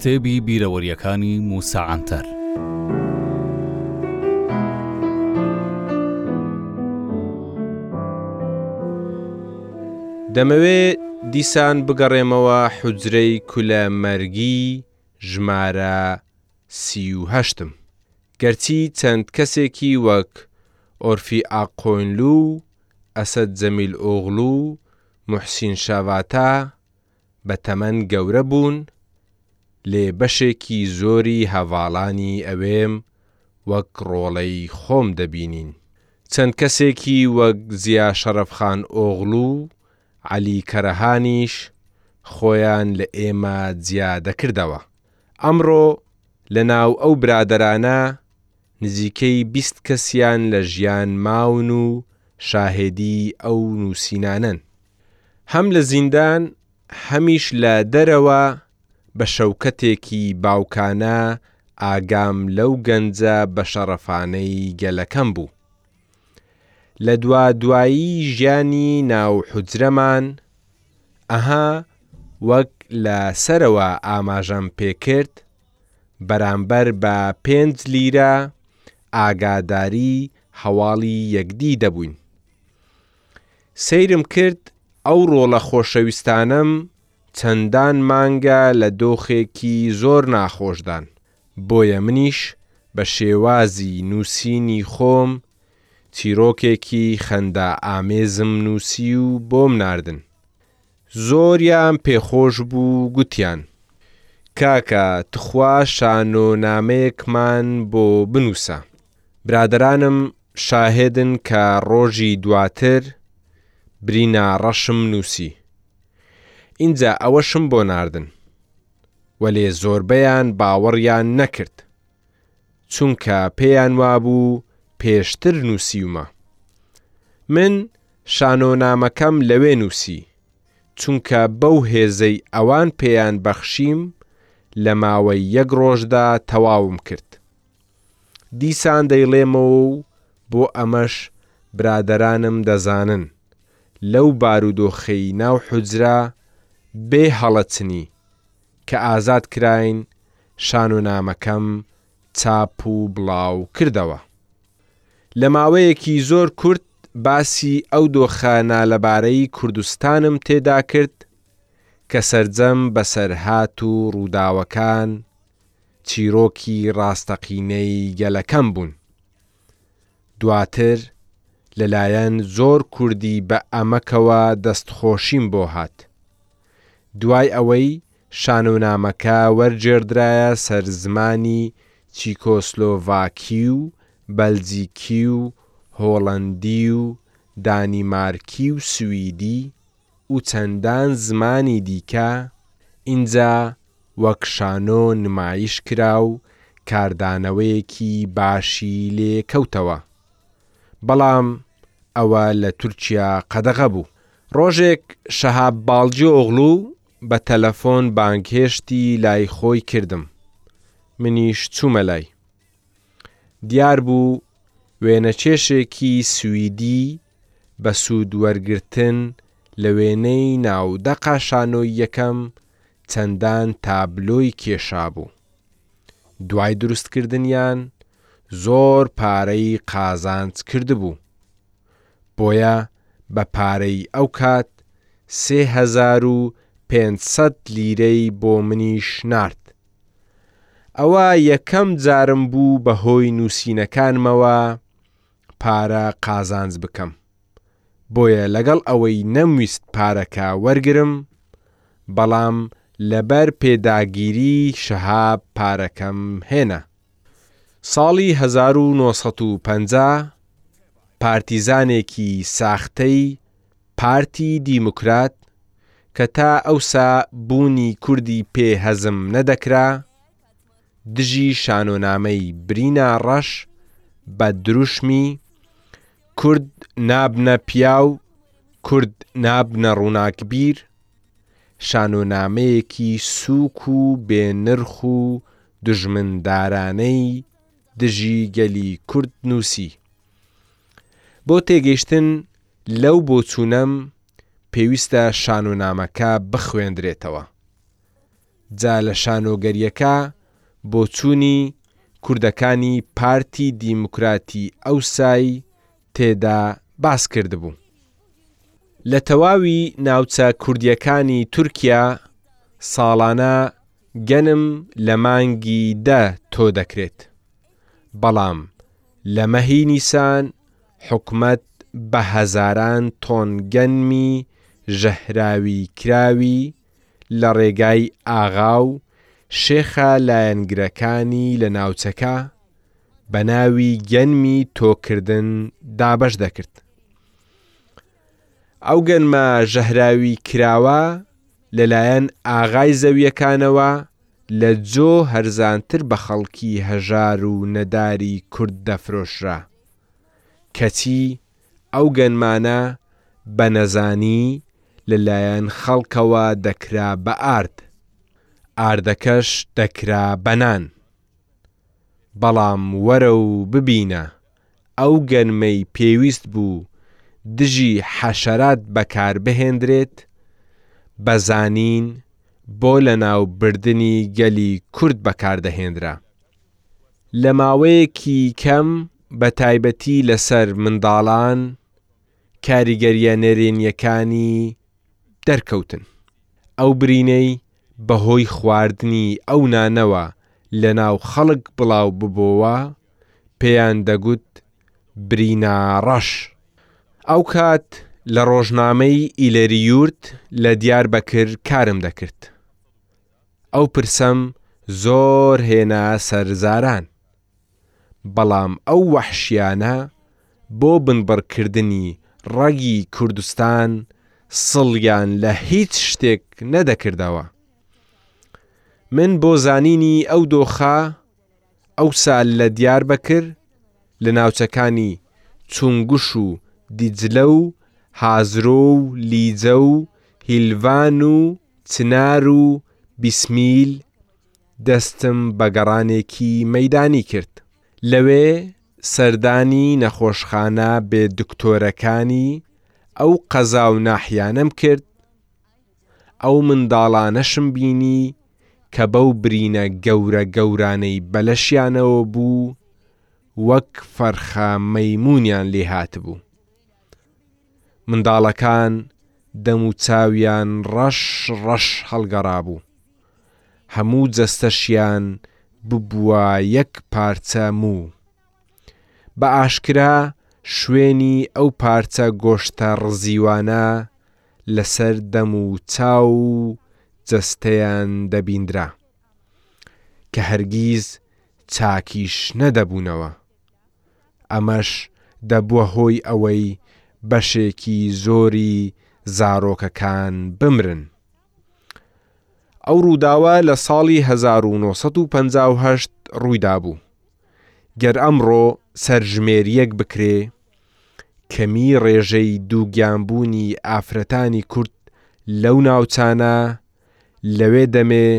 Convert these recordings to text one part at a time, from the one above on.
کتێبی بیرەوەریەکانی موسا عەنتەر دەمەوێ دیسان بگەڕێمەوە حجرەی کولە مەرگی ژمارە سیهشتم گەرچی چەند کەسێکی وەک ئۆرفی ئاقۆینلو و ئەسەد جەمیلئۆغڵو و موحسین شاڤاتا بە تەمەن گەورە بوون، لێ بەشێکی زۆری هەڤاڵانی ئەوێم وەک ڕۆڵەی خۆم دەبینین. چەند کەسێکی وەک زیا شەرەفخانئۆغڵو و عەلی کەرەهانیش خۆیان لە ئێمە جیا دەکردەوە. ئەمڕۆ لەناو ئەو برادەرانە نزیکەی بیست کەسیان لە ژیان ماون و شاهێدی ئەو نووسینانەن. هەم لە زیندان هەمیش لە دەرەوە بە شەوکەتێکی باوکانە ئاگام لەو گەنجە بەشەڕەفانەی گەلەکەم بوو. لە دوادوایی ژیانی ناو حوجرەمان، ئەها وەک لە سەرەوە ئاماژەم پێکرد، بەرامبەر بە پێنج لیرە ئاگاداری هەواڵی یەکدی دەبووین. سەیرم کرد ئەو ڕۆڵە خۆشەویستانەم چەندان مانگە لە دۆخێکی زۆر ناخۆشدان، بۆیە منیش بە شێوازی نووسینی خۆم چیرۆکێکی خەندائامێزم نووسی و بۆم ناردن، زۆریان پێ خۆش بوو گوتیان، کاکە تخوا شانۆ نامەیەکمان بۆ بنووسە. برادەرانم شاهێدن کە ڕۆژی دواتر برینا ڕەشم نووسی. ئینجا ئەوەشم بۆ ناردن. وەلێ زۆربەیان باوەڕیان نەکرد. چونکە پێیان وابوو پێشتر نووسیومە. من شانۆنامەکەم لەوێ نووسی، چونکە بەو هێزەی ئەوان پێیان بەخشیم لە ماوەی یەک ڕۆژدا تەواوم کرد. دیسان دەیڵێمەوە و بۆ ئەمەش برادەرانم دەزانن، لەو بارودۆخەی ناو حوجرە بێ هەڵە چنی، کە ئازاد کراین شانۆنامەکەم چاپ و بڵاو کردەوە. لە ماوەیەکی زۆر کورت باسی ئەو دۆخە نالەبارەی کوردستانم تێدا کرد کە سەرجەم بەسەرهات و ڕووداوەکان چیرۆکی ڕاستەقینەی گەلەکەم بوون. دواتر لەلایەن زۆر کوردی بە ئەمەکەوە دەستخۆشیم بۆ هات. دوای ئەوەی شانۆنامەکە وەرگێڕدرایە سەر زمانی چیکۆسلۆڤاکی و بەلجیکی و هۆڵەندی و دانیمارکی و سویدی، و چەندان زمانی دیکە ئینجا وەک شانۆ نمایش کرا و کاردانەوەیەکی باشی لێ کەوتەوە. بەڵام ئەوە لە تورکیا قەدەغە بوو. ڕۆژێک شەهاب باڵجیئۆغڵو بە تەلەفۆن بانگهێشتی لای خۆی کردم. منیش چوومە لای. دیار بوو وێنەکێشێکی سویدی بە سوود وەرگرتن لە وێنەی ناو دەقە شانۆییەکەم چەندان تابلۆی کێشابوو، دوای دروستکردنیان زۆر پارەی قازانج کردبوو، بۆیە بە پارەی ئەو کات سێ هەزار و پێنج سەد لیرەی بۆ منیش نارد. ئەوە یەکەم جارم بوو بە هۆی نووسینەکانمەوە پارە قازانج بکەم بۆیە لەگەڵ ئەوەی نەمویست پارەکە وەرگرم بەڵام لەبەر پێداگیری شەهاب پارەکەم هێنا ساڵی هەزار و نۆ سەد و پەنجا پارتیزانێکی ساختەی پارتی دیموکرات کە تا ئەوسا بوونی کوردی پێ هەزم نەدەکرا، دژی شانۆنامەی برینا ڕەش بە دروشمی، کورد نابنە پیاو، کورد نابنە ڕووناکبیر، شانۆنامەیەکی سووک و بێ نرخ و دوژمندارانەی دژی گەلی کورد نووسی. بۆ تێگەیشتن لەو بۆچوونەم پێویستە شانۆنامەکە بخوێندرێتەوە. جا لە شانۆگەرییەکە بۆچوونی کوردەکانی پارتی دیموکراتی ئەوسای تێدا باس کردبوو. لە تەواوی ناوچە کوردییەکانی تورکیا ساڵانە گەنم لە مانگی دە تۆ دەکرێت، بەڵام لە مەهی نیسان، حکومەت بە هەزاران تۆن گەنمی ژەهراوی کراوی لە ڕێگای ئاغا و شێخە لایەنگرەکانی لە ناوچەکە بە ناوی گەنمی تۆکردن دابەش دەکرد. ئەو گەنمە ژەهراوی کراوە لەلایەن ئاغای زەویەکانەوە لە جۆ هەرزانتر بە خەڵکی هەژار و نەداری کورد دەفرۆشرا. کەچی ئەو گەنمانە بە نەزانی لە لایەن خەڵکەوە دەکرا بە ئارد، ئاردەکەش دەکرا بە نان. بەڵام وەرە و ببینە، ئەو گەنمەی پێویست بوو دژی حەشەرات بەکار بهێندرێت، بە زانین بۆ لەناو بردنی گەلی کورد بەکار دەهێندرا. لە ماوەیەکی کەم بە تایبەتی لەسەر منداڵان کاریگەرییە نەرێنییەکانی دەرکەوتن. ئەو برینەی بە هۆی خواردنی ئەو نانەوە لە ناو خەڵک بڵاو ببۆوە پێیان دەگوت برینا ڕەش. ئەو کات لە ڕۆژنامەی ئیلەرییورت لە دیاربەکر کارم دەکرد. ئەو پرسەم زۆر هێنا سەر زاران بەڵام ئەو وەحشیانە بۆ بنبڕ کردنی ڕەگی کوردستان سڵیان لە هیچ شتێک نەدەکردەوە من بۆ زانینی ئەو دۆخە ئەوسا لە دیاربەکر لە ناوچەکانی چونگوش و دیجلە و هازرۆ و لیجە و هیلڤان و چنار و بیسمیل دەستم بە گەڕانێکی مەیدانی کرد لەوێ سەردانی نەخۆشخانە بێ دکتۆرەکانی ئەو قەزا و ناحیانەم کرد، ئەو منداڵانەشم بینی کە بەو برینە گەورە گەورانەی بەلەشیانەوە بوو وەک فەرخە مەیمونیان لێ هاتبوو منداڵەکان دەم و چاویان ڕەش ڕەش هەڵگەڕابوو هەموو جەستەشیان ببووە یەک پارچە موو بە ئاشکرا شوێنی ئەو پارچە گۆشتە ڕزیوانە لەسەر دەم و چاو و جەستەیان دەبیندرا، کە هەرگیز چاکیش نەدەبوونەوە. ئەمەش دەبووە هۆی ئەوەی بەشێکی زۆری زارۆکەکان بمرن. ئەو ڕووداوە لە ساڵی هەزار و نۆ سەد و پەنجا و هەشت ڕوویدابوو. گەر ئەمڕۆ سەرژمێرییەک بکرێ، کەمیی ڕێژەی دووگیانبوونی ئافرەتانی کورد لەو ناوچانە، لەوێ دەمێ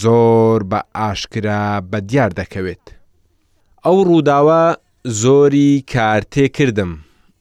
زۆر بە ئاشکرا بە دیار دەکەوێت. ئەو ڕووداوە زۆری کارتێ کردم،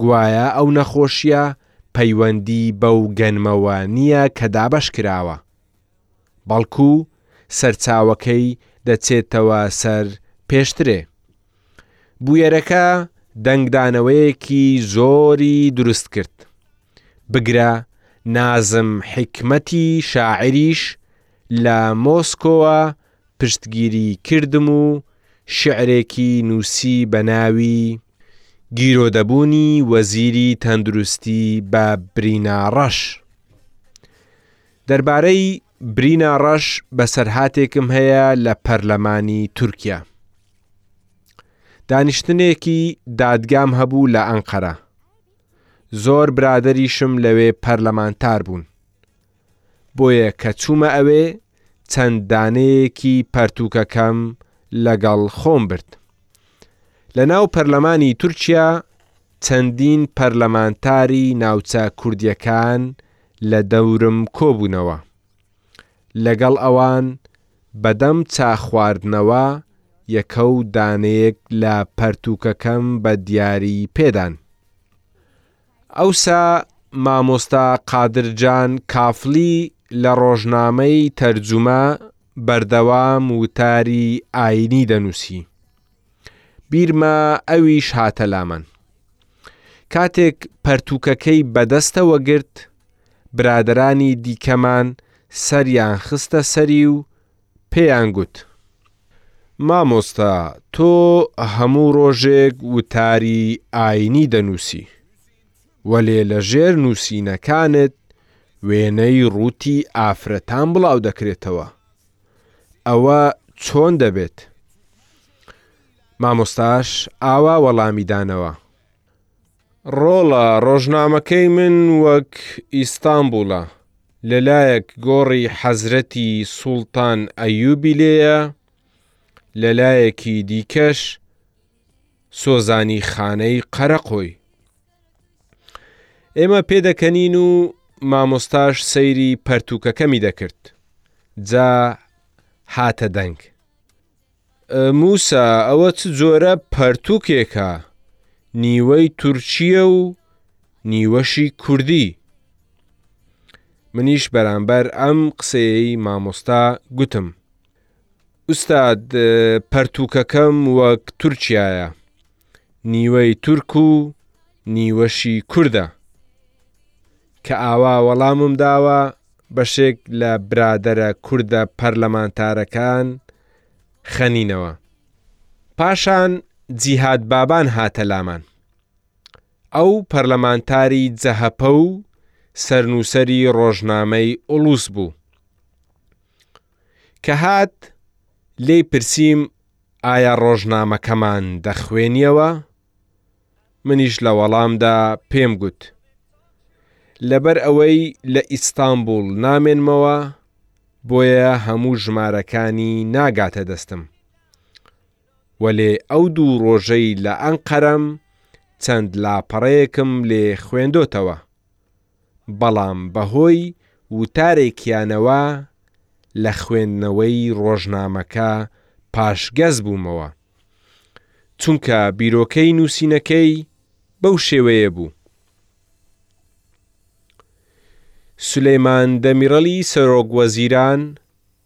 گوایە ئەو نەخۆشیە پەیوەندی بەو گەنمەوە نیە کە دابەش کراوە بەڵکو سەرچاوەکەی دەچێتەوە سەر پێشترێ بویەرەکە دەنگدانەوەیەکی زۆری دروست کرد بگرە نازم حیکمەتی شاعریش لە مۆسکۆوە پشتگیری کردم و شیعرێکی نووسی بە ناوی گیرۆدەبوونی وەزیری تەندروستی بە برینا ڕەش دەربارەی برینا ڕەش بەسەرهاتێکم هەیە لە پەرلەمانی تورکیا دانیشتنێکی دادگام هەبوو لە ئەنقەرە زۆر برادریشم لەوێ پەرلەمانتار بوون بۆیە کە چوومە ئەوێ چەند دانەیەکی پەرتووکەکەم لەگەڵ خۆم برد. لەناو پەرلەمانی تورکیا چەندین پەرلەمانتاری ناوچە کوردییەکان لە دەورم کۆبوونەوە. لەگەڵ ئەوان بەدەم چا خواردنەوە یەکەو دانەیەک لە پەرتووکەکەم بە دیاری پێدان. ئەوسا مامۆستا قادر جان کافلی لە ڕۆژنامەی تەرجومە بەردەوام وتاری ئاینی دەنووسی بیرمە ئەویش هاتە لامان کاتێک پەرتووکەکەی بەدەستەوە گرت برادرانی دیکەمان سەریان خستە سەری و پێیان گوت، مامۆستا تۆ هەموو ڕۆژێک وتاری ئاینی دەنووسی، وەلێ لە ژێر نووسینەکانت وێنەی ڕووتی ئافرەتان بڵاو دەکرێتەوە، ئەوە چۆن دەبێت؟ مامۆستاش ئاوا وەڵامی دانەوە، ڕۆڵە ڕۆژنامەکەی من وەک ئیستانبوڵە، لەلایەک گۆڕی حەزرەتی سوڵتان ئەیوبی لێیە، لەلایەکی دیکەش سۆزانی خانەی قەرەقۆی. ئێمە پێدەکەنین و مامۆستاش سەیری پەرتووکەکەمی دەکرد، جا هاتە دەنگ. موسا ئەوە چ جۆرە پەرتوکێکە نیوەی تورکیە و نیوەشی کوردی منیش بەرامبەر ئەم قسەی مامۆستا گوتم ئوستاد پەرتوکەکەم وەک تورکایە نیوەی تورک و نیوەشی کوردە کە ئاوا وەڵامم داوە بەشێک لە برادرە کوردە پەرلەمانتارەکان خەنینەوە پاشان جیهاد بابان هاتە لامان ئەو پەرلەمانتاری جەهەپە و سەرنووسەری ڕۆژنامەی ئوڵوس بوو کە هات لێی پرسییم ئایا ڕۆژنامەکەمان دەخوێنیەوە؟ منیش لە وەڵامدا پێم گوت، لەبەر ئەوەی لە ئیستانبوڵ نامێنمەوە، بۆیە هەموو ژمارەکانی ناگاتە دەستم. وەلێ ئەو دوو ڕۆژەی لە ئەنقەرەم چەند لاپەڕەیەکم لێ خوێندۆتەوە. بەڵام بەهۆی وتارێکیانەوە لە خوێندنەوەی ڕۆژنامەکە پاشگەز بوومەوە، چونکە بیرۆکەی نووسینەکەی بەو شێوەیە بوو. سولەیمان دەمیڕەلی سەرۆکوەزیران